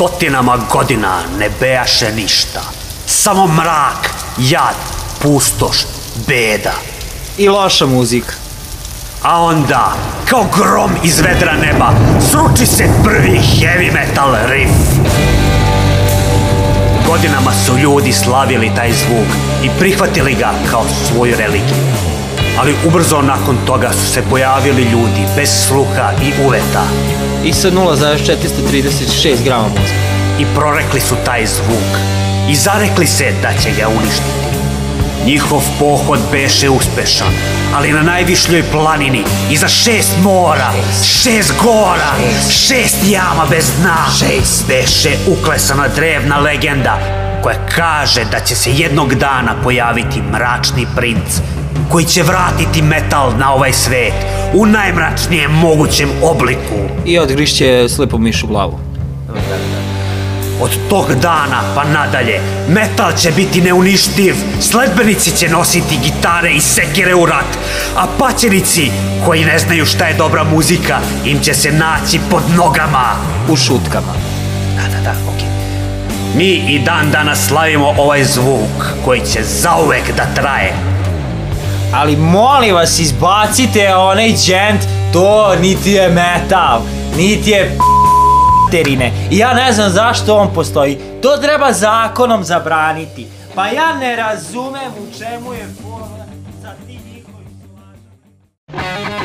Stotinama godina ne bejaše ništa. Samo mrak, jad, pustoš, beda. I loša muzika. A onda, kao grom iz vedra neba, sruči se prvi heavy metal riff. Godinama su ljudi slavili taj zvuk i prihvatili ga kao svoju religiju. Ali ubrzo nakon toga su se pojavili ljudi bez sluha i uveta I sa 0,436 grama mozga. i prorekli su taj zvuk i zarekli se da će ga uništiti. Njihov pohod beše uspešan, ali na najvišljoj planini, iza šest mora, šest gora, šest jama bez dna, beše uklesana drevna legenda koja kaže da će se jednog dana pojaviti mračni princ koji će vratiti metal na ovaj svet u najmračnijem mogućem obliku. I odgrišće slipu mišu glavu. Od tog dana pa nadalje, metal će biti neuništiv, sledbenici će nositi gitare i sekire u rat, a paćenici, koji ne znaju šta je dobra muzika, im će se naći pod nogama. U šutkama. Da, da, da, okej. Mi i dan danas slavimo ovaj zvuk koji će zauvek da traje. Ali molim vas, izbacite onaj džent, to niti je metal, niti je terine. I ja ne znam zašto on postoji. To treba zakonom zabraniti. Pa ja ne razumem u čemu je sa ti njihovi slažem.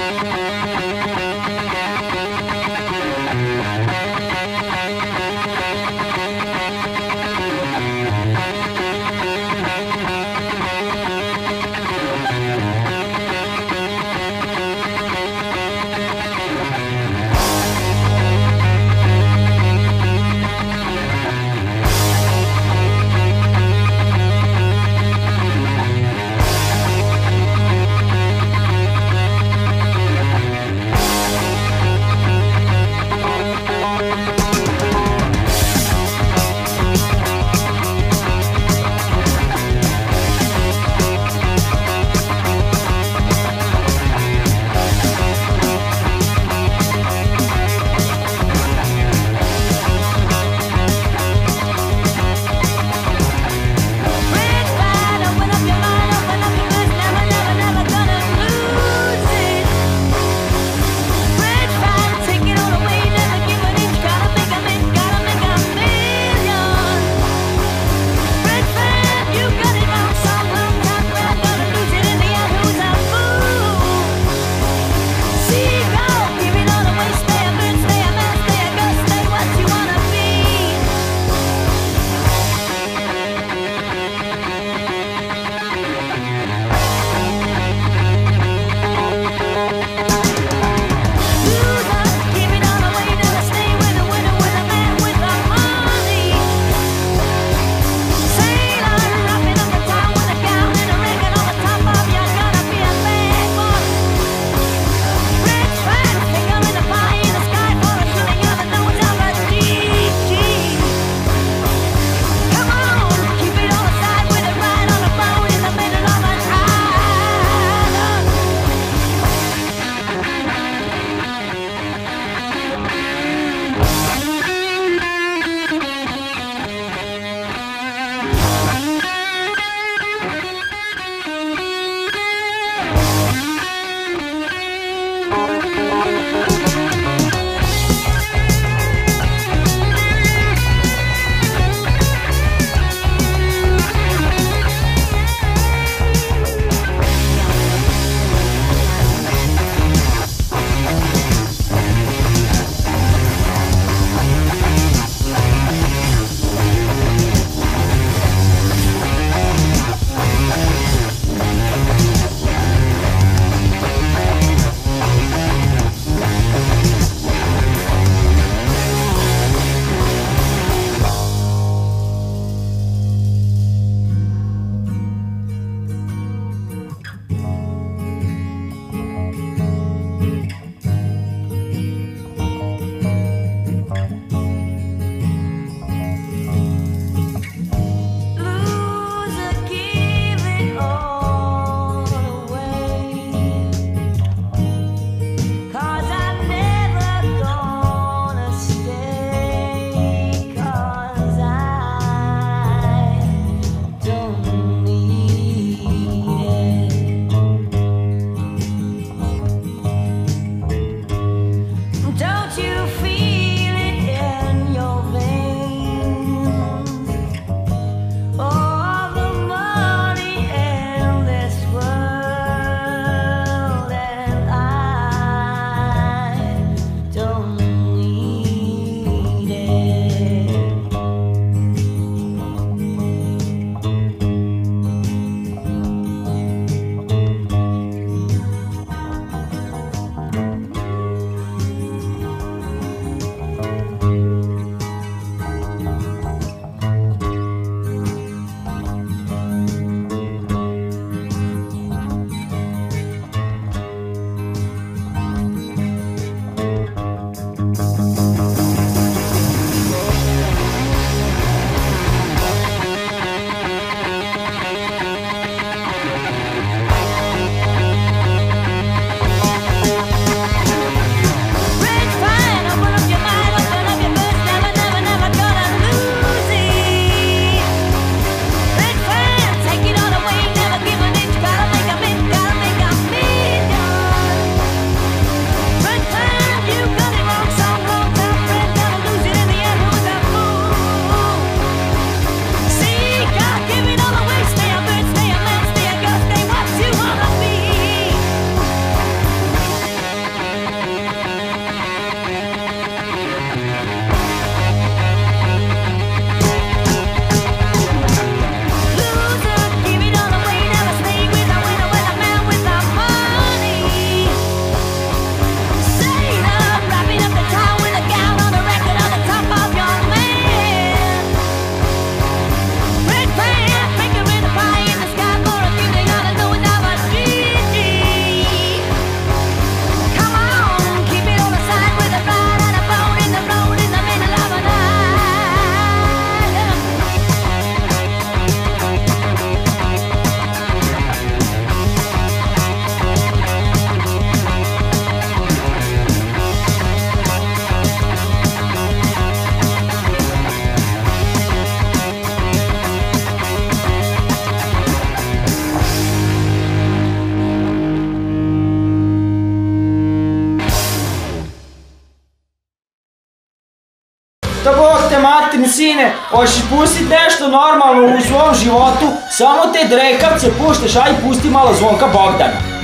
Hoćeš pustit nešto normalno u svom životu, samo te drekavce puštaš, aj pusti malo zvonka Bogdana.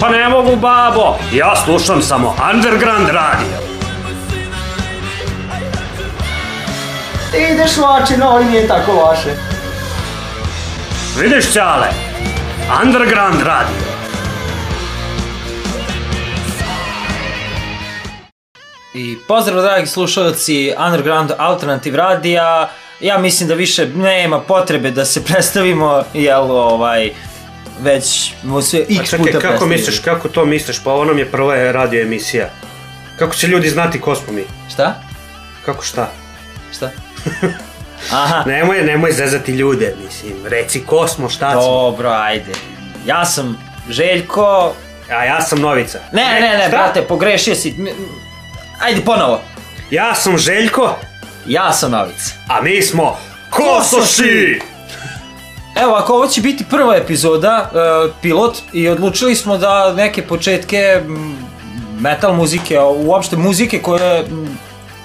Pa ne mogu, babo. Ja slušam samo Underground radio. Ti ideš vače, no i nije tako loše. Vidiš, Ćale? Underground radio. I pozdrav dragi slušalci Underground Alternative Radija. Ja mislim da više nema potrebe da se predstavimo, jel ovaj, već mu se A x puta čekaj, kako predstavili. misliš, kako to misliš? Pa ovo nam je prva radio emisija. Kako će ljudi znati ko smo mi? Šta? Kako šta? Šta? Aha, Nemoj, nemoj zezati ljude, mislim. Reci ko smo, šta smo. dobro, ajde. Ja sam Željko... A ja sam Novica. Ne, ne, ne, šta? brate, pogrešio si. Ajde ponovo. Ja sam Željko, Ja sam Novica. a mi smo Kosoši! Evo, ako ovo će biti prva epizoda, e, pilot, i odlučili smo da neke početke m, metal muzike, uopšte muzike koje m,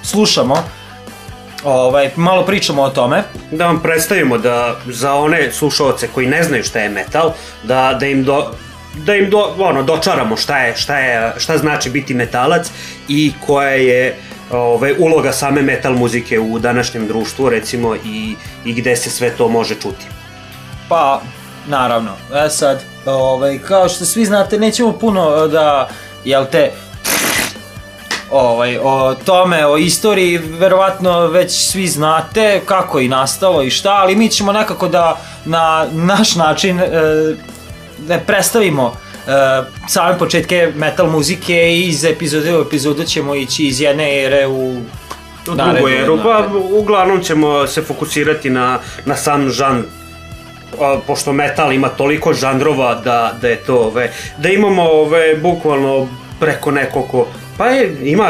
slušamo, ovaj, malo pričamo o tome. Da vam predstavimo da za one slušalce koji ne znaju šta je metal, da, da im do, da im do, ono, dočaramo šta je, šta je, šta znači biti metalac i koja je ovaj, uloga same metal muzike u današnjem društvu, recimo, i, i gde se sve to može čuti. Pa, naravno, e sad, ovaj, kao što svi znate, nećemo puno e, da, jel te, ovaj, o tome, o istoriji, verovatno već svi znate kako je nastalo i šta, ali mi ćemo nekako da na naš način e, da predstavimo e, same početke metal muzike i iz epizode u epizodu ćemo ići iz jedne ere u U drugu eru, pa uglavnom ćemo se fokusirati na, na sam žan a, pošto metal ima toliko žanrova da, da je to ove, da imamo ove bukvalno preko nekoliko pa je, ima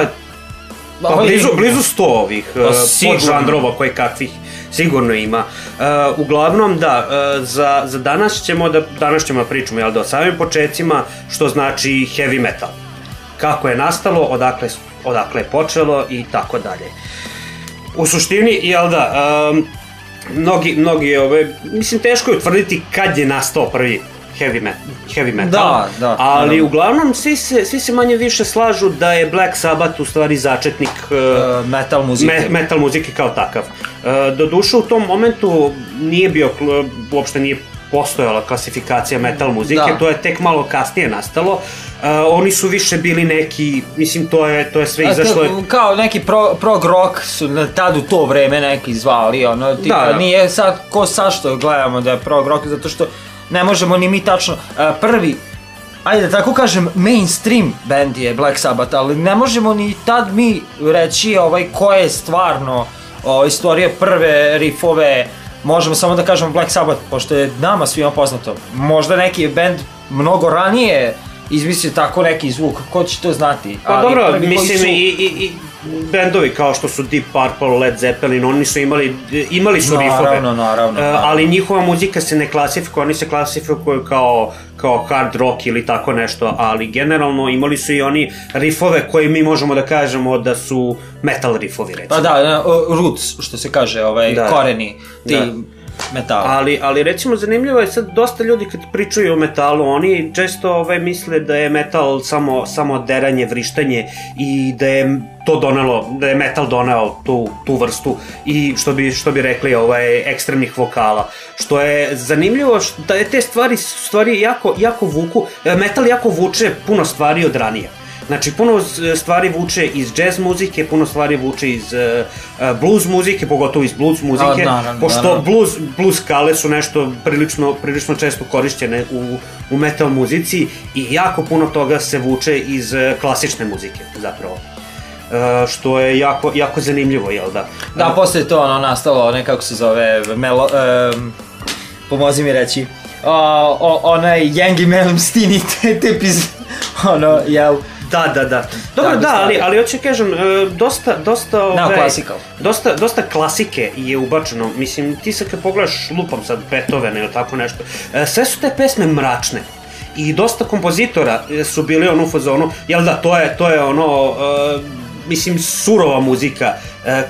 pa blizu, blizu sto ovih Pa uh, sigurno. podžanrova koje kakvih sigurno ima. Uh, uglavnom da, uh, za, za danas ćemo da danas ćemo da pričamo jel da o samim početcima što znači heavy metal. Kako je nastalo, odakle, odakle je počelo i tako dalje. U suštini, jel da, um, mnogi, mnogi, ove, mislim, teško je utvrditi kad je nastao prvi heavy, me, heavy metal. Da, da, Ali naravno. uglavnom svi se, svi se manje više slažu da je Black Sabbath u stvari začetnik uh, metal muzike. me, metal muzike kao takav. E, doduše u tom momentu nije bio, uopšte nije postojala klasifikacija metal muzike, Da. to je tek malo kasnije nastalo. E, oni su više bili neki, mislim to je, to je sve izašlo... to- kao neki pro, prog rock su na tad u to vreme neki zvali, ono, tipa, Da, da. nije sad ko sad što gledamo da je prog rock, zato što ne možemo ni mi tačno, a, prvi, ajde da tako kažem, mainstream band je Black Sabbath, ali ne možemo ni tad mi reći ovaj, ko je stvarno o, istorije prve rifove, možemo samo da kažemo Black Sabbath, pošto je nama svima poznato. Možda neki band mnogo ranije izmislio tako neki zvuk, ko će to znati? Pa ali dobro, mislim su- i, i, i bendovi kao što su Deep Purple, Led Zeppelin, oni su imali, imali su Naravno, rifove. naravno, E, naravno. ali njihova muzika se ne klasifikuje, oni se klasifikuju kao, kao hard rock ili tako nešto, ali generalno imali su i oni rifove koje mi možemo da kažemo da su metal rifovi, recimo. Pa da, roots, što se kaže, ovaj, Da. koreni, ti Da. Metala. Ali, ali recimo zanimljivo je sad dosta ljudi kad pričaju o metalu, oni često ove misle da je metal samo, samo deranje, vrištanje i da je to donelo, da je metal doneo tu, tu vrstu i što bi, što bi rekli ovaj, ekstremnih vokala. Što je zanimljivo da je te stvari, stvari jako, jako vuku, e, metal jako vuče puno stvari od ranije. Znači, puno s- stvari vuče iz jazz muzike, puno stvari vuče iz uh, blues muzike, pogotovo iz blues muzike, A, naravno, pošto naravno. blues, blues skale su nešto prilično, prilično često korišćene u, u metal muzici i jako puno toga se vuče iz klasične muzike zapravo. E, što je jako, jako zanimljivo, jel da? Da, posle je to ono nastalo, ne kako se zove, melo, um, pomozi mi reći, o, o, onaj Yangi Melum Stini te, te piz, ono, jel, Da, da, da. Dobro, da, stvari. ali, ali hoću kažem, e, dosta, dosta, Da, ove, classical. dosta, dosta klasike je ubačeno. Mislim, ti sad kad pogledaš, lupam sad Beethoven ili tako nešto, e, sve su te pesme mračne. I dosta kompozitora e, su bili ono u fazonu, jel da, to je, to je ono, mislim, surova muzika,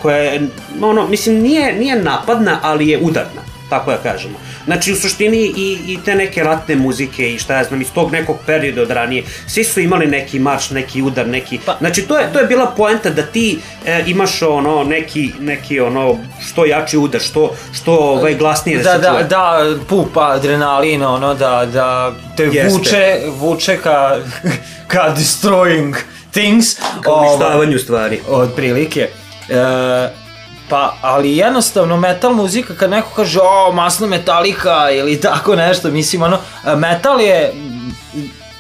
koja je, ono, mislim, nije, nije napadna, ali je udarna, tako da kažemo. Znači, u suštini i, i te neke ratne muzike i šta ja znam, iz tog nekog perioda od ranije, svi su imali neki marš, neki udar, neki... Pa, znači, to je, to je bila poenta da ti e, imaš ono, neki, neki ono, što jači udar, što, što ovaj, glasnije da, da se da, čuje. da, pupa adrenalin, ono, da, da te Jeste. vuče, vuče ka, ka destroying things. Ovaj, uništavanju stvari. Otprilike. E, pa, ali jednostavno metal muzika kad neko kaže o, masno metalika ili tako nešto, mislim ono, metal je,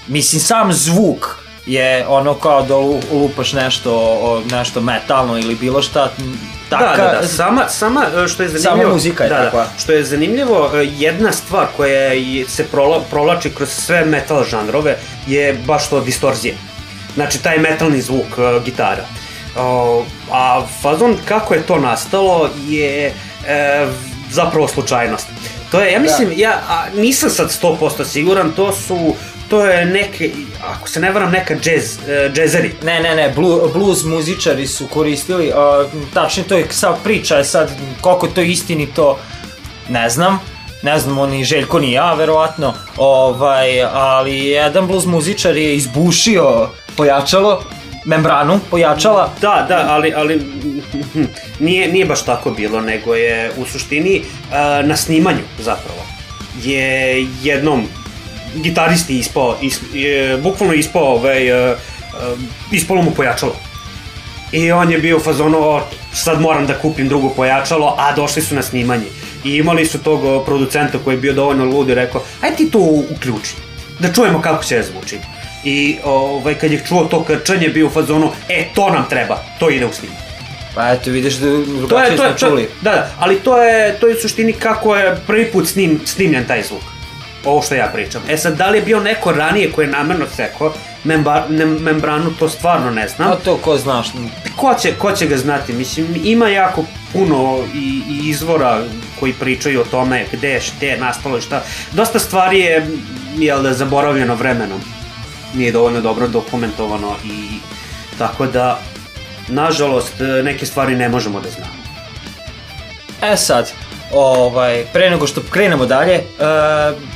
mislim sam zvuk je ono kao da lu- lupaš nešto, nešto metalno ili bilo šta, Da, taka, da, da, sama, sama e, što je zanimljivo... Sama muzika je da, takva. Da, što je zanimljivo, jedna stvar koja se prola, provlači kroz sve metal žanrove je baš to distorzija. Znači, taj metalni zvuk e, gitara. O, a fazon kako je to nastalo je e, zapravo slučajnost. To je, ja mislim, ja a, nisam sad 100% siguran, to su, to je neke, ako se ne varam, neka jazz, e, džezeri. Ne, ne, ne, blu, blues muzičari su koristili, a, tačnije to je sad priča, je sad koliko je to istinito, ne znam, ne znam, oni Željko ni ja, verovatno, ovaj, ali jedan blues muzičar je izbušio pojačalo, membranu pojačala, Da, da, ali, ali nije, nije baš tako bilo, nego je u suštini a, na snimanju zapravo je jednom gitaristi ispao, is, je, bukvalno ispao ovaj, a, a, ispalo mu pojačalo. I on je bio u fazonu, "O, sad moram da kupim drugo pojačalo, a došli su na snimanje. I imali su tog producenta koji je bio dovoljno lud i rekao, aj ti to uključi, da čujemo kako će zvuči. I ovaj, kad je čuo to krčanje, bio u fazonu, e, to nam treba, to ide u snimanje. pa eto vidiš da drugačije smo to čuli. da, da, ali to je, to je u suštini kako je prvi put snim, snimljen taj zvuk. Ovo što ja pričam. E sad, da li je bio neko ranije koji je namerno sekao memba, ne, membranu, to stvarno ne znam. A to ko znaš, Ko će, ko će ga znati? Mislim, ima jako puno i, i izvora koji pričaju o tome gde je, gde je nastalo i šta. Dosta stvari je, jel da, zaboravljeno vremenom. Nije dovoljno dobro dokumentovano i tako da, nažalost, neke stvari ne možemo da znamo. E sad, ovaj, pre nego što krenemo dalje, e,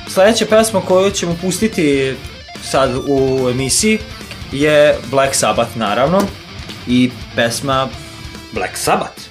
sledeća pesma koju ćemo pustiti sad u emisiji je Black Sabbath naravno i pesma Black Sabbath.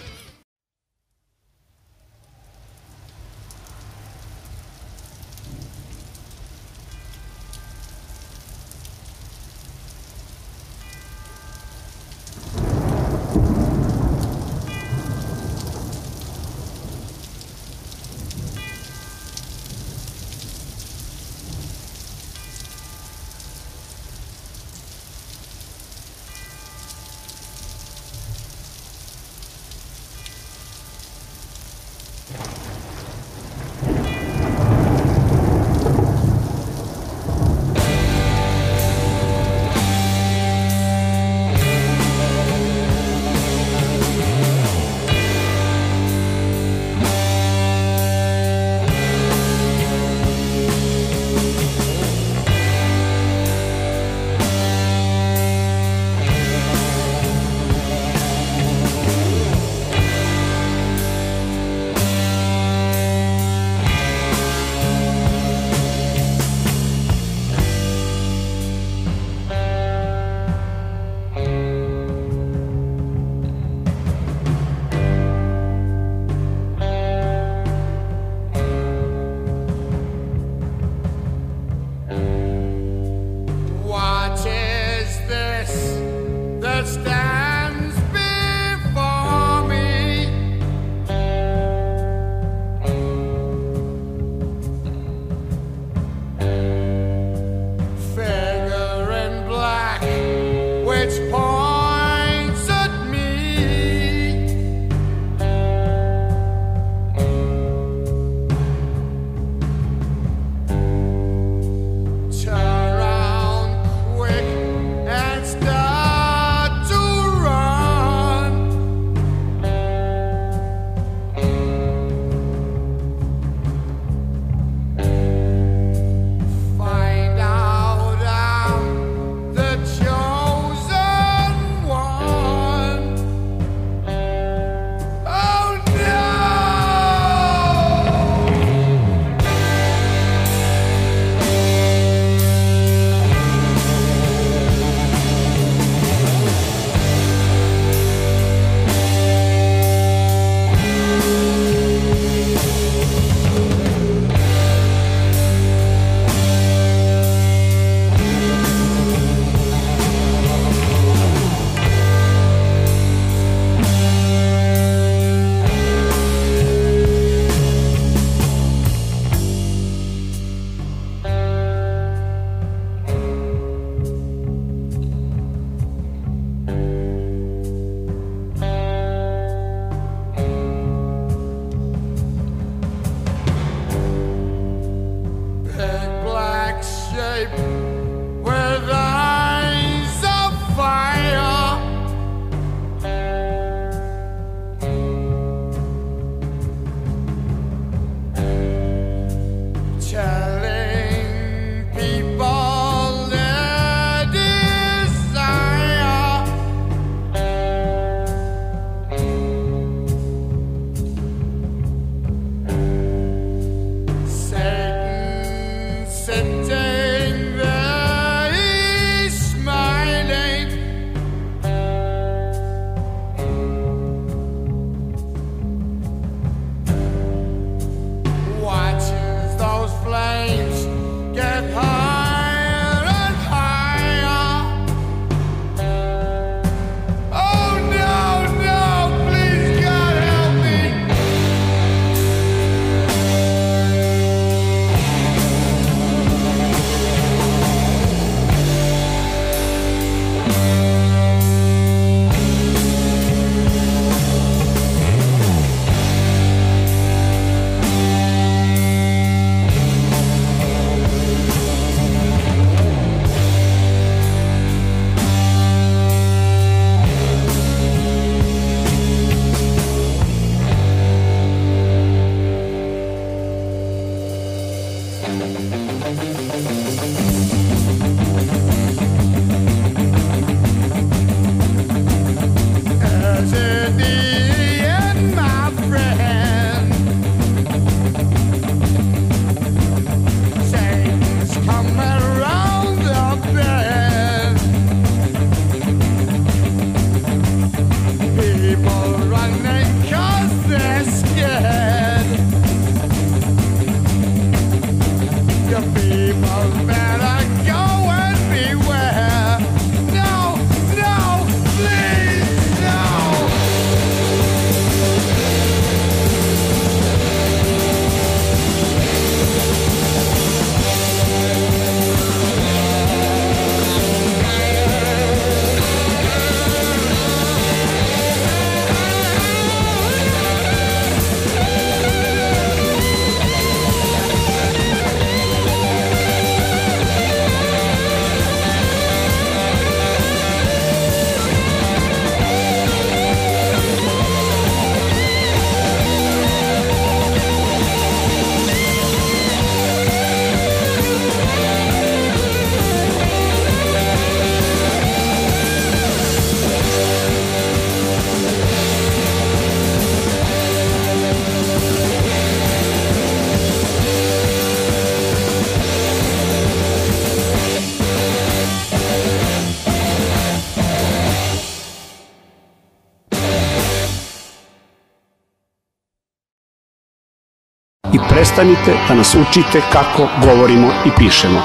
Prestanite da nas učite kako govorimo i pišemo.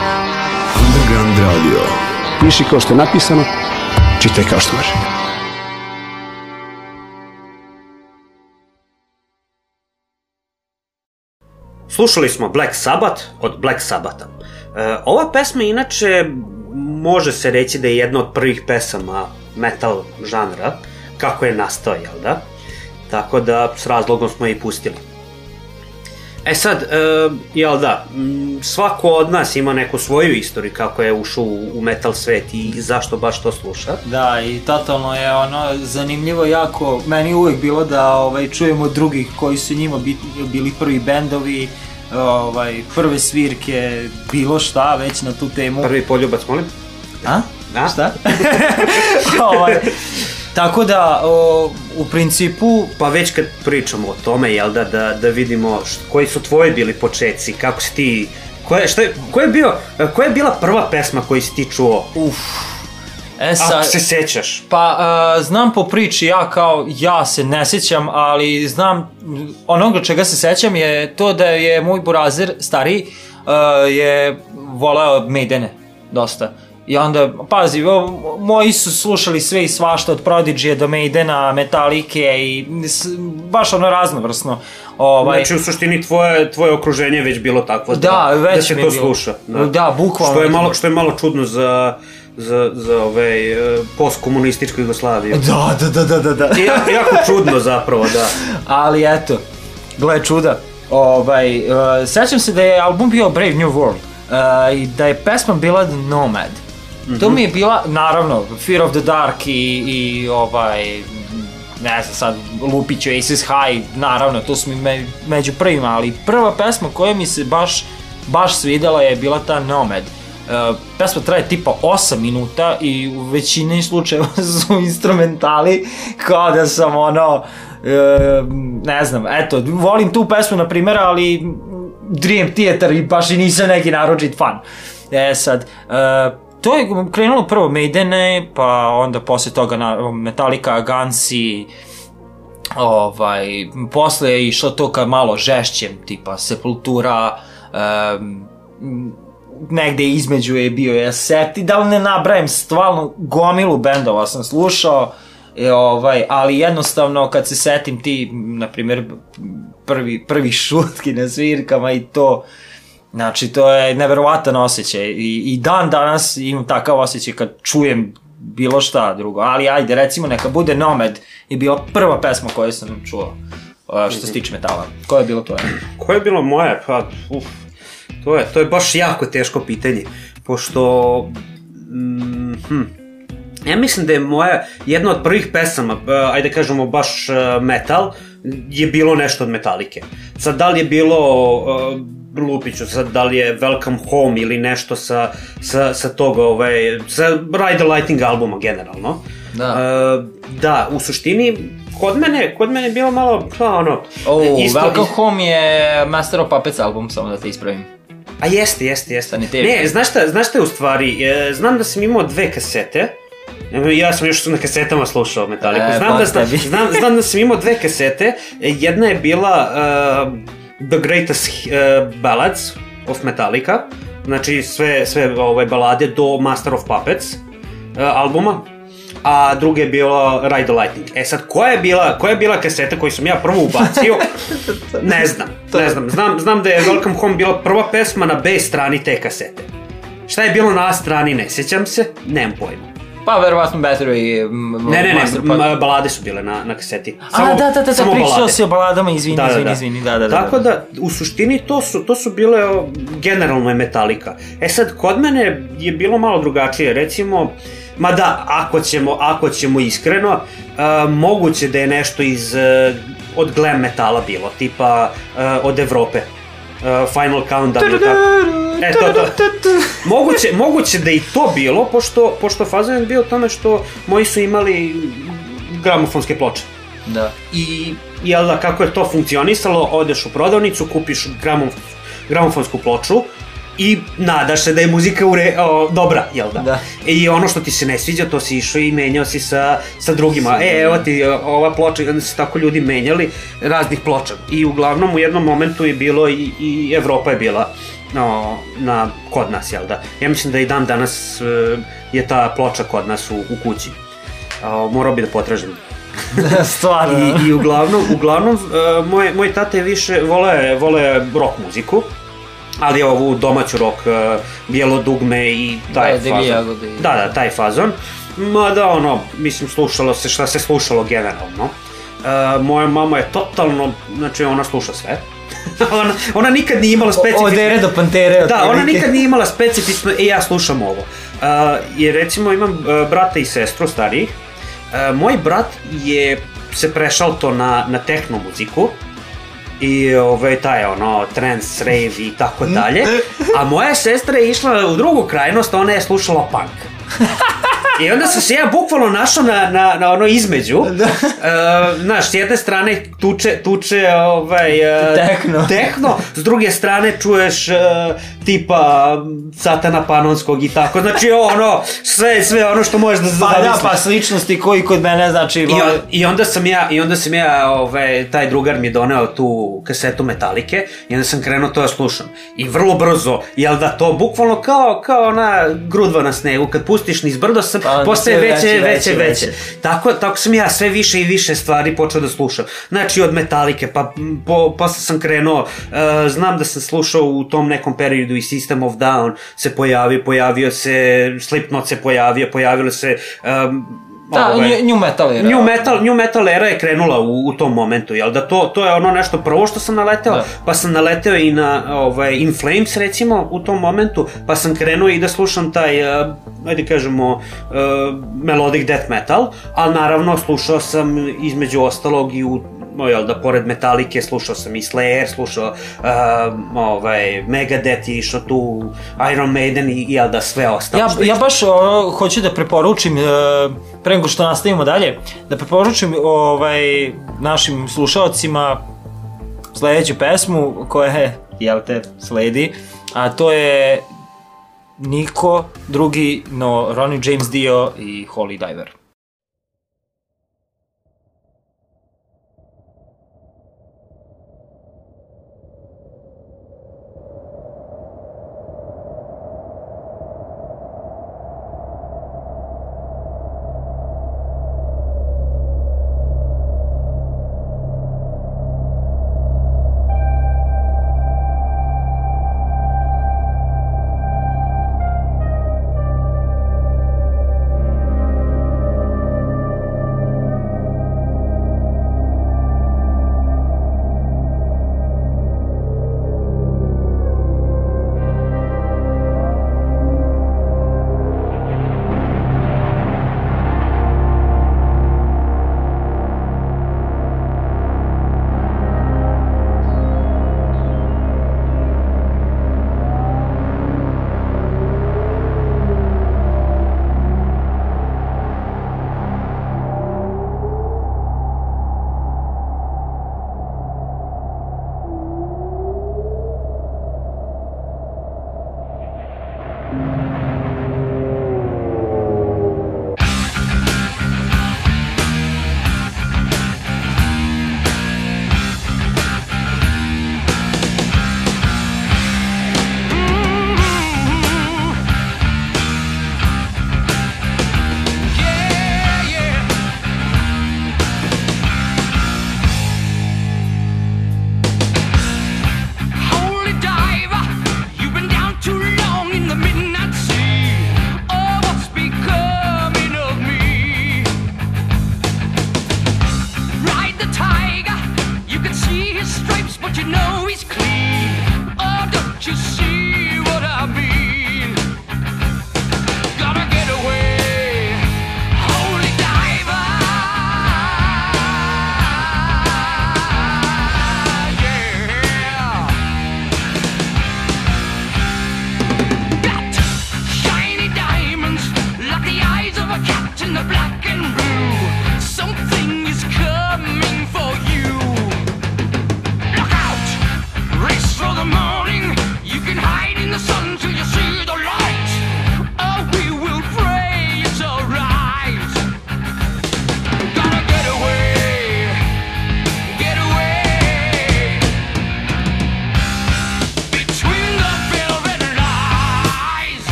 Underground Radio. Piši kao što je napisano, čitaj kao što može. Slušali smo Black Sabbath od Black Sabbatha. E, ova pesma inače može se reći da je jedna od prvih pesama metal žanra, kako je nastao, jel da? Tako da s razlogom smo je i pustili. E sad, e, jel da, svako od nas ima neku svoju istoriju kako je ušao u, metal svet i zašto baš to sluša. Da, i totalno je ono zanimljivo jako, meni uvek bilo da ovaj, čujemo drugih koji su njima bit, bili prvi bendovi, ovaj, prve svirke, bilo šta već na tu temu. Prvi poljubac, molim? A? Da? Šta? ovaj, tako da, o, u principu, Pa već kad pričamo o tome, jel da, da, da vidimo št, koji su tvoji bili početci, kako si ti, ko je, šta je, ko je bio, koja je bila prva pesma koju si ti čuo? uf, e Ako sad, se sećaš. Pa, uh, znam po priči, ja kao, ja se ne sjećam, ali znam, onoga čega se sećam je to da je moj burazer, stariji, uh, je voleo Maidene, dosta. I onda, pazi, moji su slušali sve i svašta od Prodigy do Maidena, Metalike i baš ono raznovrsno. Ovaj, Znači, u suštini tvoje, tvoje okruženje je već bilo takvo Da, već da se to bilo. sluša. Da, bukvalno. Što je malo, što je malo čudno za, za, za ove, e, postkomunističku Jugoslaviju. Da, da, da, da, da, da. Jako, jako čudno zapravo, da. Ali eto, gle čuda. Ovaj, uh, sećam se da je album bio Brave New World uh, i da je pesma bila The Nomad. Mm -hmm. To mi je bila, naravno, Fear of the Dark i, i ovaj, ne znam sad, Lupiću, Aces High, naravno, to su mi me, među prvima, ali prva pesma koja mi se baš, baš svidela je bila ta Nomad. Uh, pesma traje tipa 8 minuta i u većini slučajeva su instrumentali kao da sam ono e, ne znam, eto, volim tu pesmu na primjer, ali Dream Theater i baš i nisam neki naročit fan. E sad, e, to je krenulo prvo Maidene, pa onda posle toga na Metallica, Gansi, ovaj, posle je išlo to ka malo žešćem, tipa Sepultura, um, negde između je bio je Seti, da li ne nabrajem stvarno gomilu bendova sam slušao, e, ovaj, ali jednostavno kad se setim ti, na primjer, prvi, prvi šutki na svirkama i to, znači to je neverovatan osjećaj i, i dan danas imam takav osjećaj kad čujem bilo šta drugo, ali ajde recimo neka bude Nomad je bila prva pesma koju sam čuo uh, što se tiče metala. Koja je bilo to? Koje je bilo moje? Pa, uf, to je, to je baš jako teško pitanje, pošto... Mm, hm, ja mislim da je moja, jedna od prvih pesama, uh, ajde kažemo baš uh, metal, je bilo nešto od Metalike. Sad, da li je bilo uh, Lupiću, sad, da li je Welcome Home ili nešto sa, sa, sa toga, ovaj, sa Ride the Lightning albuma generalno. Da. Uh, da, u suštini, kod mene, kod mene je bilo malo, pa ono, Oh, isto- Welcome Home je Master of Puppets album, samo da te ispravim. A jeste, jeste, jeste. Sanitarium. Ne, znaš šta, znaš šta je u stvari, e, znam da sam imao dve kasete, E, Ja sam još na kasetama slušao Metallica. E, znam, da, bog znam, znam, da sam imao dve kasete. E, Jedna je bila uh, The Greatest uh, Ballads of Metallica. Znači sve, sve ove balade do Master of Puppets uh, albuma. A druga je bila Ride the Lightning. E sad, koja je bila, koja je bila kaseta koju sam ja prvo ubacio? ne znam, ne znam. Znam, znam da je Welcome Home bila prva pesma na B strani te kasete. Šta je bilo na A strani, ne sjećam se, nemam pojma. Pa verovatno Battery Ne, ne, ne, Puppets. balade su bile na, na kaseti. A, da, da, da, samo da, pričao si o baladama, izvini, izvini, izvini, da, da, da. Tako da, u suštini to su, to su bile o, generalno je metalika. E sad, kod mene je bilo malo drugačije, recimo, ma da, ako ćemo, ako ćemo iskreno, a, moguće da je nešto iz, e, od glam metala bilo, tipa a, od Evrope. Uh, Final Countdown ili tako. E, to, to. Moguće, moguće da i to bilo, pošto, pošto fazan je bio tome što moji su imali gramofonske ploče. Da. I jel da kako je to funkcionisalo, odeš u prodavnicu, kupiš gramofonsku ploču i nadaš se da je muzika ure, o, dobra, jel da? Da. I ono što ti se ne sviđa, to si išao i menjao si sa, sa drugima. E, evo ti o, ova ploča, onda su tako ljudi menjali raznih ploča. I uglavnom u jednom momentu je bilo i, i Evropa je bila no, na, kod nas, jel da? Ja mislim da i dan danas e, je ta ploča kod nas u, u kući. A, morao bi da potražim Stvarno. I, i uglavnom, uglavnom uh, moj, moj tata je više, vole, vole rock muziku, ali ovu domaću rock, uh, bijelo dugme i taj Da, fazon. jagode Da, da, taj fazon. Ma da, ono, mislim, slušalo se šta se slušalo generalno. Uh, moja mama je totalno, znači ona sluša sve. ona, ona nikad nije imala specifično... Od ere do pantere. Da, ona nikad nije imala specifično, e, ja slušam ovo. Uh, jer recimo imam uh, brata i sestru starijih. Uh, moj brat je se prešao to na, na tehno muziku i ovaj, taj ono, trance, rave i tako dalje. A moja sestra je išla u drugu krajnost, ona je slušala punk. I onda sam se ja bukvalno našao na, na, na ono između. Da. Uh, znaš, s jedne strane tuče, tuče ovaj, uh, Tehno. tehno, s druge strane čuješ uh, tipa satana panonskog i tako. Znači ono, sve, sve ono što možeš da Pa da, zamisliš. pa sličnosti koji kod mene, znači... I, on, I onda sam ja, i onda sam ja, ovaj, taj drugar mi je doneo tu kasetu Metalike i onda sam krenuo to da slušam. I vrlo brzo, jel da to bukvalno kao, kao ona grudva na snegu, kad pustiš niz brdo sam, Pa, postaje veće, veće, veće, veće. Tako, tako sam ja sve više i više stvari počeo da slušam. Znači od Metalike, pa po, posle sam krenuo, uh, znam da sam slušao u tom nekom periodu i System of Down se pojavio, pojavio se, Slipknot se pojavio, pojavilo se um, Da, ovaj, new, metal era. New metal, new metal era je krenula u, u tom momentu, jel da to, to je ono nešto prvo što sam naleteo, Da. pa sam naleteo i na ovaj, In Flames recimo u tom momentu, pa sam krenuo i da slušam taj, uh, ajde kažemo, uh, melodic death metal, ali naravno slušao sam između ostalog i u jel da, pored Metalike slušao sam i Slayer, slušao uh, ovaj, Megadeth je išao tu, Iron Maiden i, jel da, sve ostalo. Ja, ja baš o, hoću da preporučim, e, pre nego što nastavimo dalje, da preporučim ovaj, našim slušalcima sledeću pesmu koja je, jel te, sledi, a to je niko drugi no Ronnie James Dio i Holy Diver.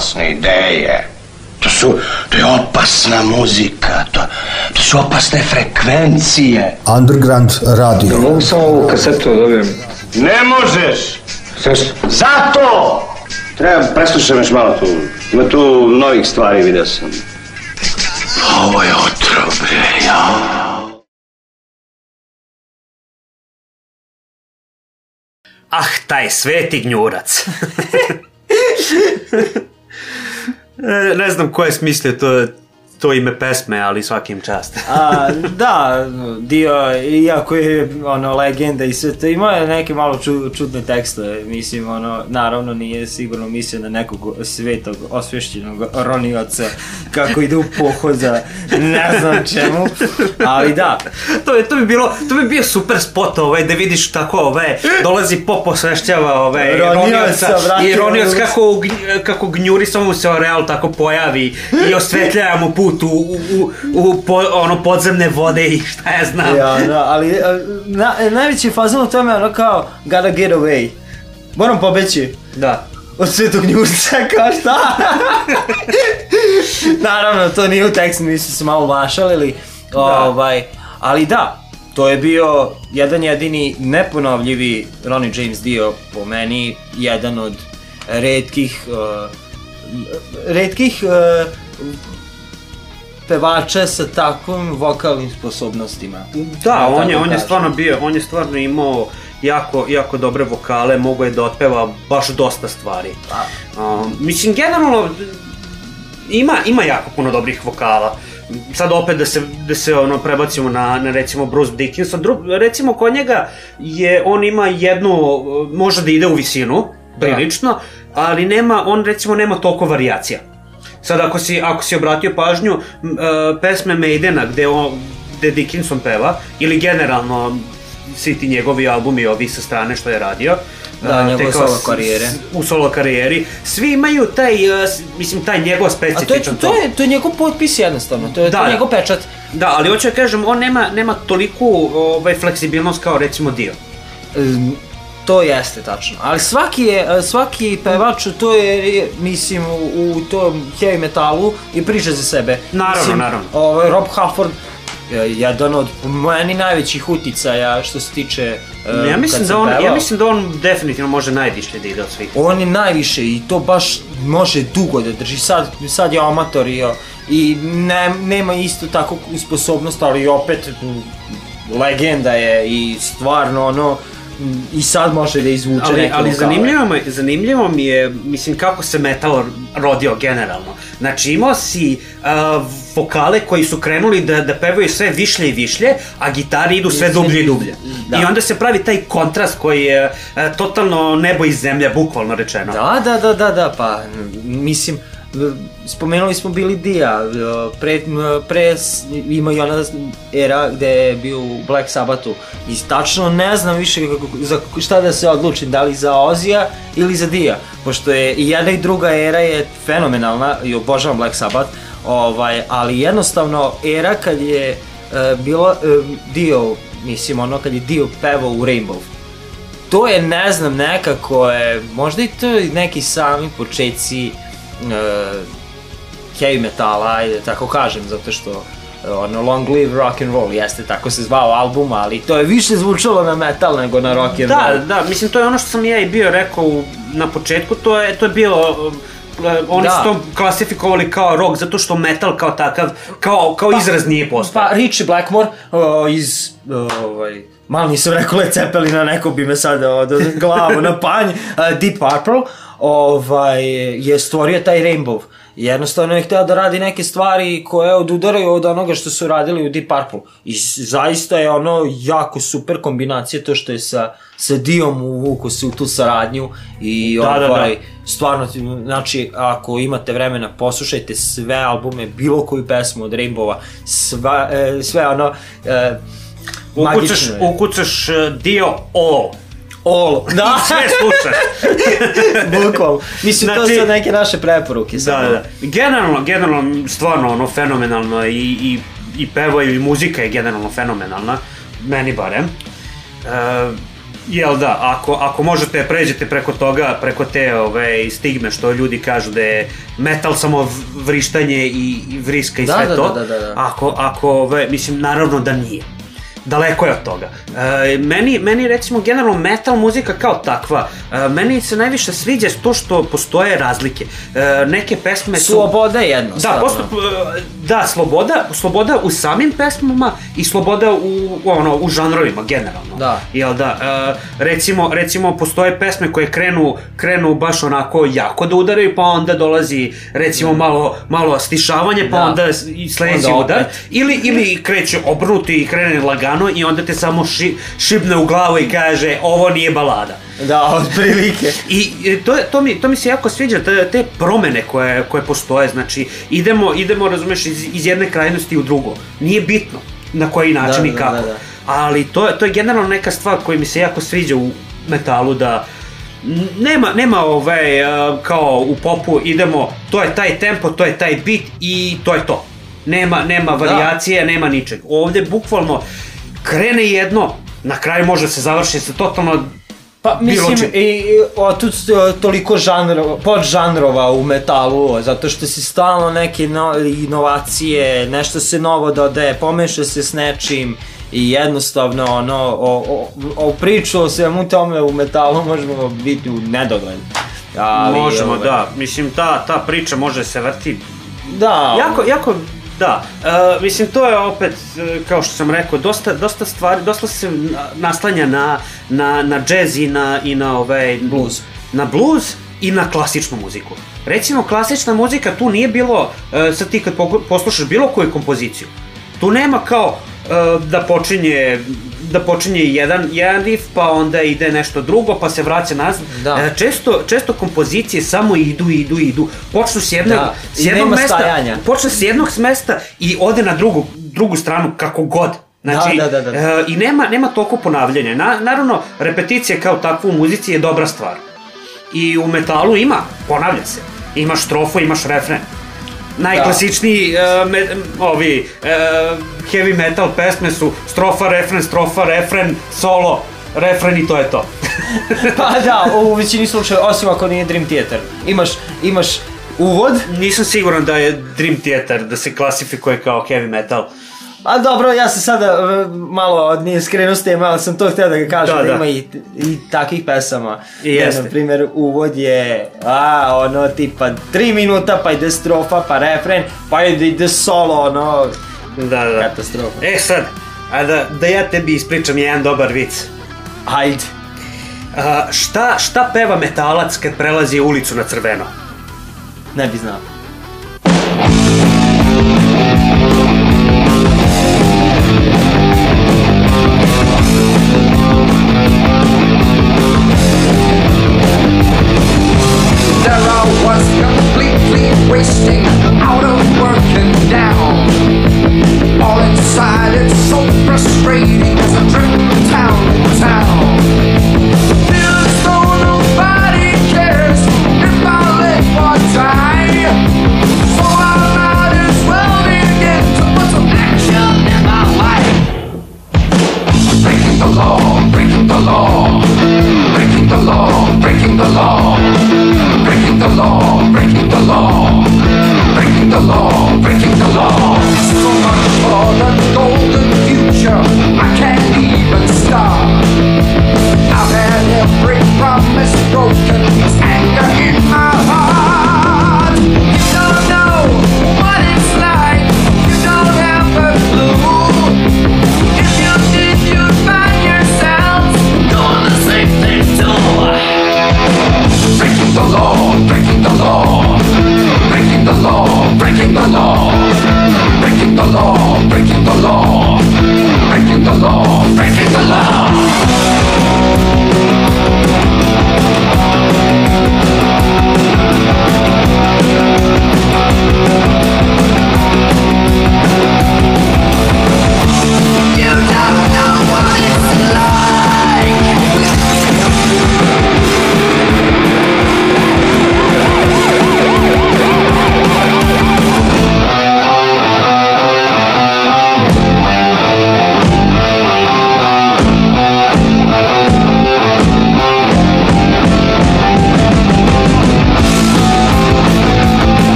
Opasne ideje. To su, to je opasna muzika, to, to su opasne frekvencije. Underground radio. Mogu samo ovu kasetu da dobijem? Ne možeš! Zašto? Zato! Treba, preslušam još malo tu. Ima tu novih stvari, vidio sam. Ovo je otrobe, ja. Ah, taj sveti gnjurac. E, ne znam ko je smislio to, to ime pesme, ali svakim čast. A, da, dio, iako je ono legenda i sve to, ima neke malo ču, čudne tekstove, mislim, ono, naravno nije sigurno mislio na nekog svetog, osvješćenog ronioca, kako ide u pohod za ne znam čemu, ali da, to, je, to bi bilo, to bi bio super spot ovaj, da vidiš tako ovaj, dolazi pop osvešćava ovaj, Ronioca, ronioca. I ronioc kako, kako gnjuri samo se real tako pojavi i osvetljava mu put u, u, u, u po, ono podzemne vode i šta ja znam. ja, da, ali na, najveći fazon u tome je ono kao, gotta get away, moram pobeći. Da. Od svetog njurca, kao šta? Naravno, to nije u tekstu, mi smo se malo vašalili. Ovaj, ali da, to je bio jedan jedini neponovljivi Ronnie James dio po meni, jedan od redkih uh, redkih uh, pevača sa takvim vokalnim sposobnostima. Da, Ja on je, on je stvarno bio, on je stvarno imao jako, jako dobre vokale, mogo je da otpeva baš dosta stvari. Um, mislim, generalno, ima, ima jako puno dobrih vokala. Sad opet da se, da se ono prebacimo na, na recimo Bruce Dickinson, Dru, recimo kod njega je, on ima jednu, može da ide u visinu, prilično, ali nema, on recimo nema toliko varijacija. Sad ako si, ako si obratio pažnju, e, pesme Maidena gde, on, gde Dickinson peva, ili generalno svi ti njegovi albumi ovi sa strane što je radio, Da, e, njegove solo karijere. U solo karijeri, svi imaju taj, e, mislim, taj njegov A to je, specifičan to je, to je njegov potpis jednostavno, to je, Da, to je da. njegov pečat. Da, ali hoću da kažem, on nema, nema toliku ovaj, fleksibilnost kao recimo Dio. Um, to jeste tačno. Ali svaki je, svaki pevač to je, mislim, u, u tom heavy metalu i priča za sebe. Naravno, mislim, naravno. Ovaj, Rob Halford je jedan od meni najvećih uticaja što se tiče um, ja, mislim da on, ja pevao. mislim da on definitivno može najviše da ide od svih. On je najviše i to baš može dugo da drži. Sad, sad je amator i, i ne, nema isto tako sposobnost, ali opet legenda je i stvarno ono i sad može da izvuče Ali, neke ali zanimljivo, mi, zanimljivo mi je, mislim, kako se metal rodio generalno. Znači, imao si uh, vokale koji su krenuli da, da pevaju sve višlje i višlje, a gitari idu sve dublje i dublje. Da. I onda se pravi taj kontrast koji je uh, totalno nebo i zemlja, bukvalno rečeno. Da, da, da, da, da, pa mislim, v- spomenuli smo bili Dija, v- pre, pre ima i ona era gde je bio u Black Sabbathu. I tačno ne znam više kako, za šta da se odlučim, da li za Ozija ili za Dija, pošto je i jedna i druga era je fenomenalna i obožavam Black Sabbath, ovaj, ali jednostavno era kad je e, bilo e, Dio, mislim ono kad je Dio pevao u Rainbow, to je, ne znam, nekako je, možda i to neki sami početci uh, heavy metala, ajde tako kažem, zato što e, ono Long Live Rock and Roll jeste tako se zvao album, ali to je više zvučalo na metal nego na rock and Da, roll. da, mislim, to je ono što sam ja i bio rekao u- na početku, to je, to je bilo... uh, Oni Da. su to klasifikovali kao rock zato što metal kao takav, kao, kao izraz nije postao. Pa Richie Blackmore o, iz, o, ovaj, malo nisam rekao Led Zeppelina, neko bi me sada od glavu na panj, uh, Deep Purple, ovaj, je stvorio taj Rainbow. Jednostavno je hteo da radi neke stvari koje odudaraju od onoga što su radili u Deep Purple. I zaista je ono jako super kombinacija to što je sa, sa Dijom uvuku se u tu saradnju i Da, da, da. ovaj, stvarno, znači, ako imate vremena, poslušajte sve albume, bilo koju pesmu od Rainbowa, sva, e, sve ono, e, Ukucaš, magično je. ukucaš uh, dio all. All, da, I sve slušaš. bukvalno. Mislim, to Znači- su neke naše preporuke. da, samo. da. Generalno, generalno, stvarno ono fenomenalno i, i, i pevaju i muzika je generalno fenomenalna. Meni barem. E, Jel da, ako, ako možete pređete preko toga, preko te ove, stigme što ljudi kažu da je metal samo vrištanje i, i vriska i Da, sve da, to, da, da, da. Ako, ako ove, mislim, naravno da nije. Daleko je od toga. E, meni, meni recimo generalno metal muzika kao takva, e, meni se najviše sviđa to što postoje razlike. E, neke pesme su... Sloboda Da, jednostavno. posto, da, sloboda, sloboda u samim pesmama i sloboda u, ono, u žanrovima generalno. Da. Jel da, e, recimo, recimo postoje pesme koje krenu, krenu baš onako jako da udaraju, pa onda dolazi recimo malo, malo stišavanje, pa Da. onda sledeći Onda udar. Ili, ili kreće obrnuti i krene lagano i onda te samo ši, šibne u glavu i kaže ovo nije balada. Da, otprilike. I e, to, to, mi, to mi se jako sviđa, te, te promene koje, koje postoje, znači idemo, idemo razumeš, iz, iz jedne krajnosti u drugo. Nije bitno na koji način Da, i da, kako. da, da. Ali to, to je generalno neka stvar koja mi se jako sviđa u metalu, da nema, nema ove, kao u popu, idemo, to je taj tempo, to je taj bit i to je to. Nema, nema varijacije, nema ničeg. Ovde bukvalno krene jedno, na kraju može se završi sa totalno Pa mislim, i, i otud e, toliko žanrova, podžanrova u metalu, zato što si stalno neke no, inovacije, nešto se novo dodaje, pomeša se s nečim i jednostavno ono, o, o, o priču o svemu tome u metalu možemo biti u nedogled. Ali, Možemo, ovaj, da. Mislim, ta, ta priča može se vrti. Da, Jako, jako, da. E, mislim, to je opet, e, kao što sam rekao, dosta, dosta stvari, dosta se na- naslanja na, na, na jazz i na, i na ovaj... Blues. Na blues i na klasičnu muziku. Recimo, klasična muzika, tu nije bilo, e, sad ti kad poslušaš bilo koju kompoziciju, tu nema kao da počinje da počinje jedan, jedan riff, pa onda ide nešto drugo, pa se vraća nazad. Da. E, često, često kompozicije samo idu, idu, idu. Počnu s jednog, Da, s jednog mesta, stajanja. počne s jednog mesta i ode na drugu, drugu stranu kako god. Znači, Da, da, da, da. e, i nema, nema toliko ponavljanja. Na, naravno, repeticija kao takva u muzici je dobra stvar. I u metalu ima, ponavlja se. Imaš strofu, imaš refren. Najklasičniji e, me, ovi e, heavy metal pesme su strofa, refren, strofa, refren, solo, refren i to je to. pa da, u većini slučaja, osim ako nije Dream Theater. Imaš, imaš uvod, Nisam siguran da je Dream Theater da se klasifikuje kao heavy metal. A dobro, ja sam sada e, malo nije skrenuo s teme, ali sam to htio da ga kažem, Da, da, ima i, i takvih pesama. I jeste. Na primjer, uvod je, a, ono, tipa, tri minuta, pa ide strofa, pa refren, pa ide, ide solo, ono, Da, da. katastrofa. E sad, a da, da ja tebi ispričam jedan dobar vic. Hajde. A, šta, šta peva metalac kad prelazi ulicu na crveno? Ne bi znao.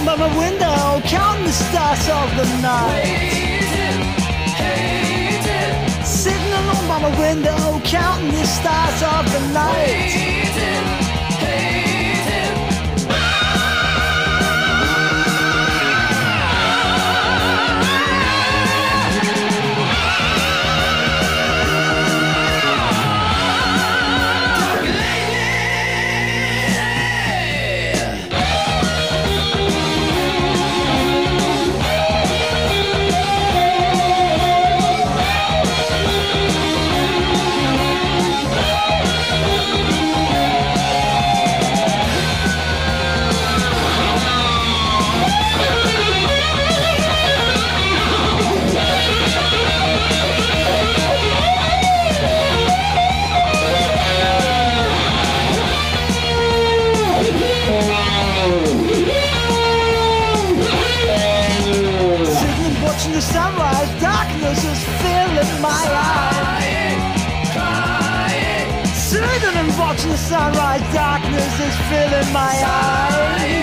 Home by my window, counting the stars of the night. Sitting alone by my window, counting the stars of the night. Sitting sunrise, darkness is filling my eyes.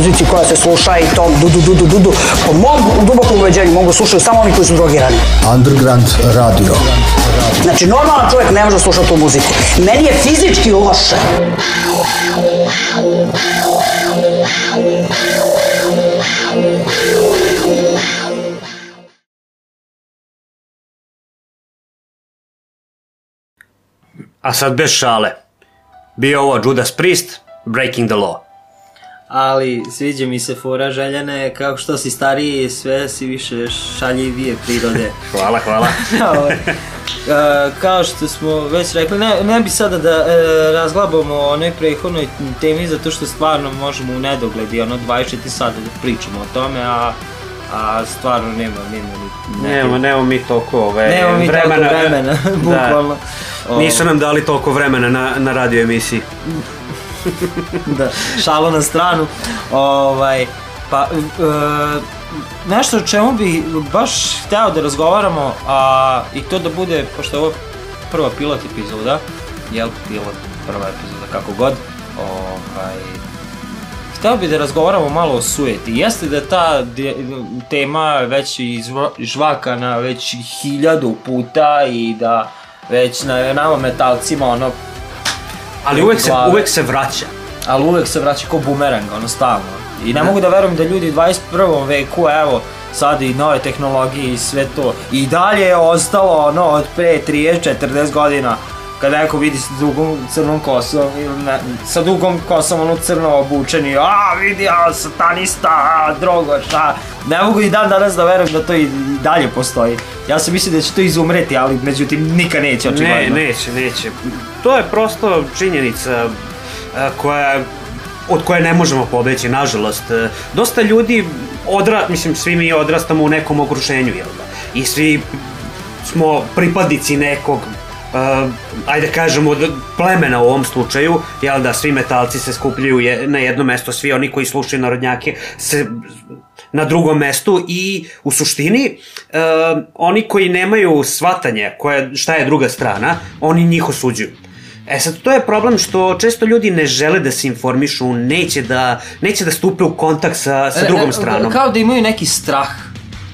Muzici koja se sluša i to dudu, dudu, dudu. Po mom dubokom uveđenju mogu slušati samo oni koji su drogirani. Underground radio. Znači, normalan čovjek ne može slušati tu muziku. Meni je fizički loše. A sad bez šale. Bio ovo Judas Priest, Breaking the Law. Ali sviđa mi se fora željene, kao što si stariji, sve si više šaljivije prirode. Hvala, hvala. E, kao što smo već rekli, ne, ne bi sada da e, razglabamo o onoj prethodnoj temi, zato što stvarno možemo u nedogled i ono 24 sata da pričamo o tome, a, a stvarno nema, nema ni... Nemo, nemo mi toliko ove, Nemamo mi toliko vremena, bukvalno. Da. Nisu nam dali toliko vremena na, na radio emisiji. da, šalo na stranu. Ovaj, pa, e, nešto o čemu bi baš hteo da razgovaramo, a i to da bude, pošto je ovo prva pilot epizoda, jel pilot, prva epizoda, kako god, ovaj, Hteo bi da razgovaramo malo o sujeti. Jeste da ta tema već žvakana već hiljadu puta i da već na nama metalcima ono Ali uvek se, uvek se vraća. ali uvek se vraća kao bumerang, ono stalno. I ne mogu da verujem da ljudi u 21. veku, evo, sad i nove tehnologije i sve to, i dalje je ostalo ono od pre 30-40 godina, kada neko vidi sa dugom crnom kosom, ili ne, sa dugom kosom ono crno obučeni, a vidi, a satanista, a drogoš, a, ne mogu i dan danas da verujem da to i dalje postoji. Ja sam mislio da će to izumreti, ali međutim nikad neće Ne, očigledno. neće, neće. To je prosto činjenica a, koja od koje ne možemo pobeći, nažalost. E, Dosta ljudi odra, mislim, svi mi odrastamo u nekom okruženju, jel da? I svi smo pripadnici nekog uh, ajde kažemo od plemena u ovom slučaju, jel da svi metalci se skupljaju je, na jedno mesto, svi oni koji slušaju narodnjake se na drugom mestu i u suštini uh, oni koji nemaju shvatanje koje, šta je druga strana, oni njih osuđuju. E sad, to je problem što često ljudi ne žele da se informišu, neće da, neće da stupe u kontakt sa, sa drugom stranom. Kao da imaju neki strah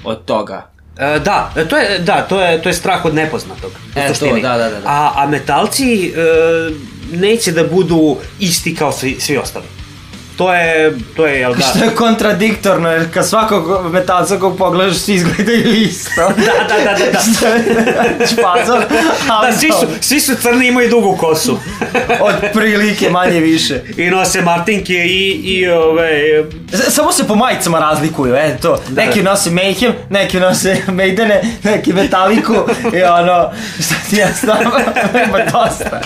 od toga. E, da, e, to je, da, to je, to je strah od nepoznatog. E, to, da, da, da, da. A, a metalci e, neće da budu isti kao svi, svi ostali. To je, to je, jel da? Što je kontradiktorno, jer kad svakog metalca kog pogledaš, svi izgledaju isto. Da, da, da, da, da. Što je špazor, Da, svi su, svi su crni, imaju dugu kosu. od prilike manje više. I nose martinke i, i ove, Samo se po majicama razlikuju, e to. Neki nose Mayhem, neki nose Maidene, neki Metaliku i ono, šta ti ja znam, ima dosta.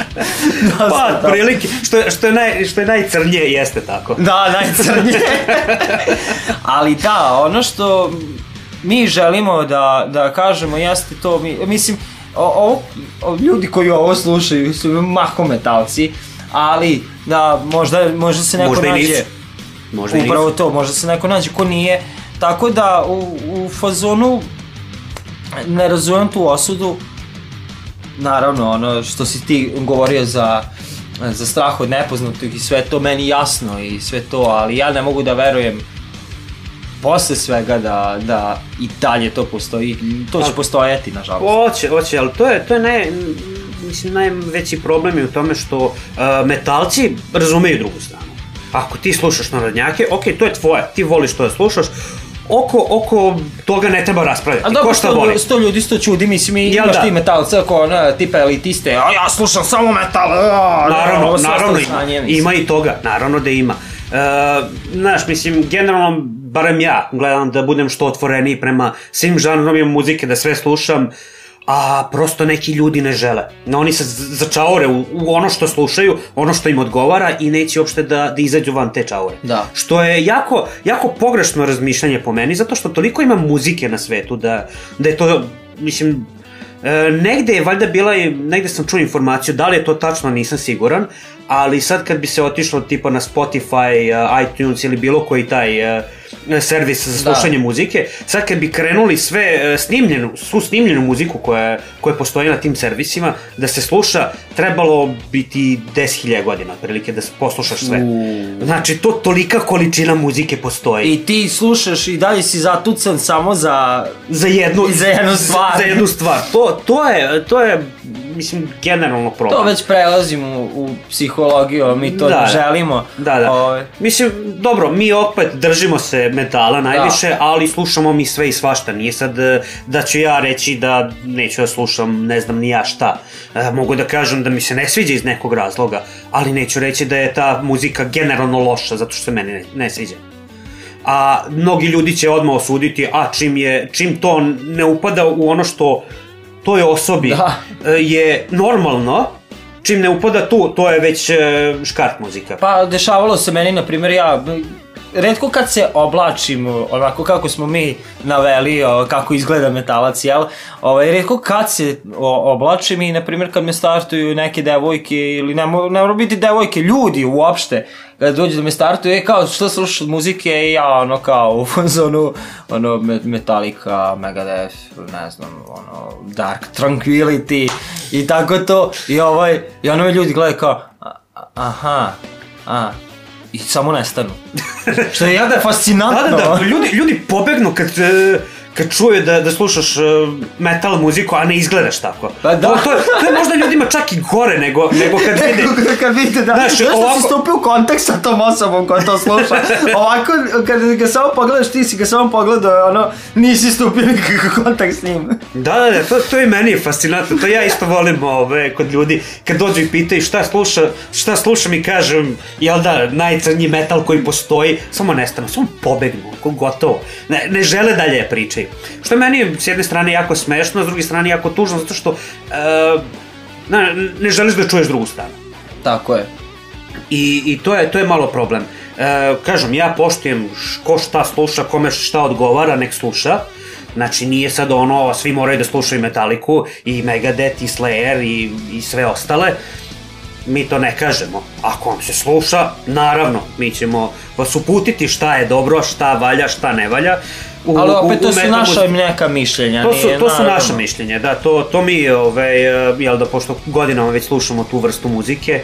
Dosta pa, prilike, što, što, je naj, što je najcrnije, jeste tako. Da, najcrnije. Ali da, ono što mi želimo da, da kažemo jeste to, mi, mislim, o, o, o, ljudi koji ovo slušaju su mahom metalci, ali da, možda, možda se neko Možda nađe... Možda i Upravo to, možda se neko nađe ko nije. Tako da u, u fazonu ne razumem tu osudu. Naravno, ono što si ti govorio za za strah od nepoznatog i sve to meni jasno i sve to, ali ja ne mogu da verujem posle svega da, da i dalje to postoji. To će postojati, nažalost. Hoće, hoće, ali to je, to je naj, mislim, najveći problem je u tome što uh, metalci razumeju drugu stranu. Ako ti slušaš narodnjake, ok, to je tvoje, ti voliš to da slušaš, oko, oko toga ne treba raspravljati. A dobro, sto, voli? sto ljudi sto čudi, mislim, i Jel imaš da? ti metalca ko, ono, tipa elitiste, a ja slušam samo metal, a, Naravno, sve naravno ima, mislim. ima i toga, naravno da ima. E, znaš, mislim, generalno, barem ja, gledam da budem što otvoreniji prema svim žanrovima muzike, da sve slušam, a prosto neki ljudi ne žele. No, oni se začaore u, u ono što slušaju, ono što im odgovara i neće uopšte da, da izađu van te čaure. Da. Što je jako, jako pogrešno razmišljanje po meni, zato što toliko ima muzike na svetu da, da je to, mislim, E, negde je valjda bila negde sam čuo informaciju, da li je to tačno, nisam siguran, ali sad kad bi se otišlo tipa na Spotify, uh, iTunes ili bilo koji taj uh, servis za Da. slušanje muzike, sad kad bi krenuli sve uh, snimljenu, svu snimljenu muziku koja, koja postoji na tim servisima, da se sluša, trebalo biti 10.000 godina, otprilike, da poslušaš sve. Znači, to tolika količina muzike postoji. I ti slušaš i dalje si zatucan samo za... za jednu, za jednu stvar. Za jednu stvar. To, to je, to je, mislim, generalno problem. To već prelazimo u, u psihologiju, a mi to Da, ne da. želimo. Da, da. Ovaj, Mislim, dobro, mi opet držimo se metala najviše, da. ali slušamo mi sve i svašta. Nije sad e, da ću ja reći da neću da slušam ne znam ni ja šta. E, mogu da kažem da mi se ne sviđa iz nekog razloga, ali neću reći da je ta muzika generalno loša zato što se meni ne, ne sviđa. A mnogi ljudi će odmah osuditi, a čim, je, čim to ne upada u ono što toj osobi Da. e, je normalno, čim ne upada tu, to je već e, škart muzika. Pa dešavalo se meni, na primjer, ja redko kad se oblačim onako kako smo mi naveli o, kako izgleda metalac, jel? Ovaj, redko kad se o, oblačim i na primjer kad me startuju neke devojke ili ne, mo- ne mora biti devojke, ljudi uopšte kad dođu da me startuju, e kao što slušaš od muzike i ja ono kao u fazonu ono Me- Metallica, Megadeth, ne znam, ono Dark Tranquility i tako to i ovaj, i ono ljudi gledaju kao "A- a- aha, a, i samo nestanu. Što je jako fascinantno. Da, da, da, ljudi, ljudi pobegnu kad, e, kad čuje da, da slušaš e, metal muziku, a ne izgledaš tako. Pa da. To, to, je- to je možda ljudima čak i gore nego, nego kad vide... Nego kad vidite da, Znaš, znaš, ovako- si stupio u kontakt sa tom osobom koja to sluša. Ovako, kad ga samo pogledaš, ti si ga samo pogledao, ono, nisi stupio nikakav kontakt s njim. Da, da, da, to, to i meni je fascinantno, to ja isto volim ove, kod ljudi, kad dođu i pitaju šta, sluša, šta slušam i kažem, jel da, najcrnji metal koji postoji, samo nestanu, samo pobegnu, gotovo, ne, ne žele dalje da pričaju. Što je meni s jedne strane jako smešno, a s druge strane jako tužno, zato što uh, ne, ne želiš da čuješ drugu stranu. Tako je. I, i to, je, to je malo problem. E, kažem, ja poštujem ko šta sluša, kome šta odgovara, nek sluša. Znači nije sad ono, svi moraju da slušaju Metaliku i Megadeth i Slayer i, i sve ostale. Mi to ne kažemo. Ako vam se sluša, naravno, mi ćemo vas uputiti šta je dobro, šta valja, šta ne valja. U, Ali opet to su naša neka mišljenja. To su, nije, to su naravno. naše mišljenje, da, to, to mi, ovaj, eh, jel da, pošto godinama već slušamo tu vrstu muzike,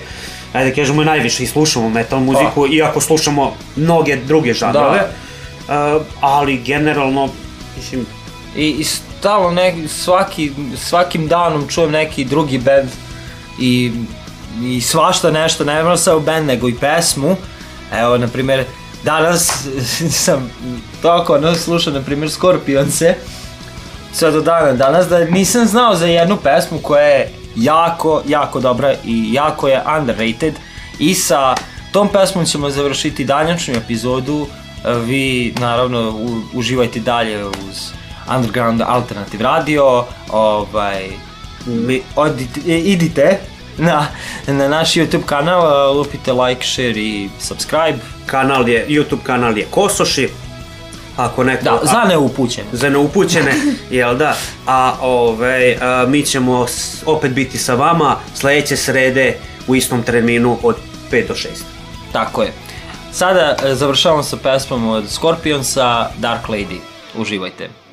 ajde da kažemo najviše i slušamo metal muziku, iako slušamo mnoge druge žanrove, Da. eh, ali generalno, mislim, I, i stalno neki, svaki, svakim danom čujem neki drugi band i, i svašta nešto, ne mora samo band nego i pesmu Evo, na primjer, danas sam toliko ono slušao, na primjer, Scorpionse, sve do dana danas, da nisam znao za jednu pesmu koja je jako, jako dobra i jako je underrated. I sa tom pesmom ćemo završiti danjačnu epizodu. Vi naravno u, uživajte dalje uz Underground Alternative Radio ovaj, mi, odite, idite na, na naš YouTube kanal, e, lupite like, share i subscribe. Kanal je, YouTube kanal je Kosoši. Ako neko, Da, za neupućene. za neupućene, jel da? A ove, a, mi ćemo opet biti sa vama sledeće srede u istom terminu od 5 do 6. Tako je. Sada e, završavamo sa pesmom od Scorpionsa, Dark Lady. Uživajte.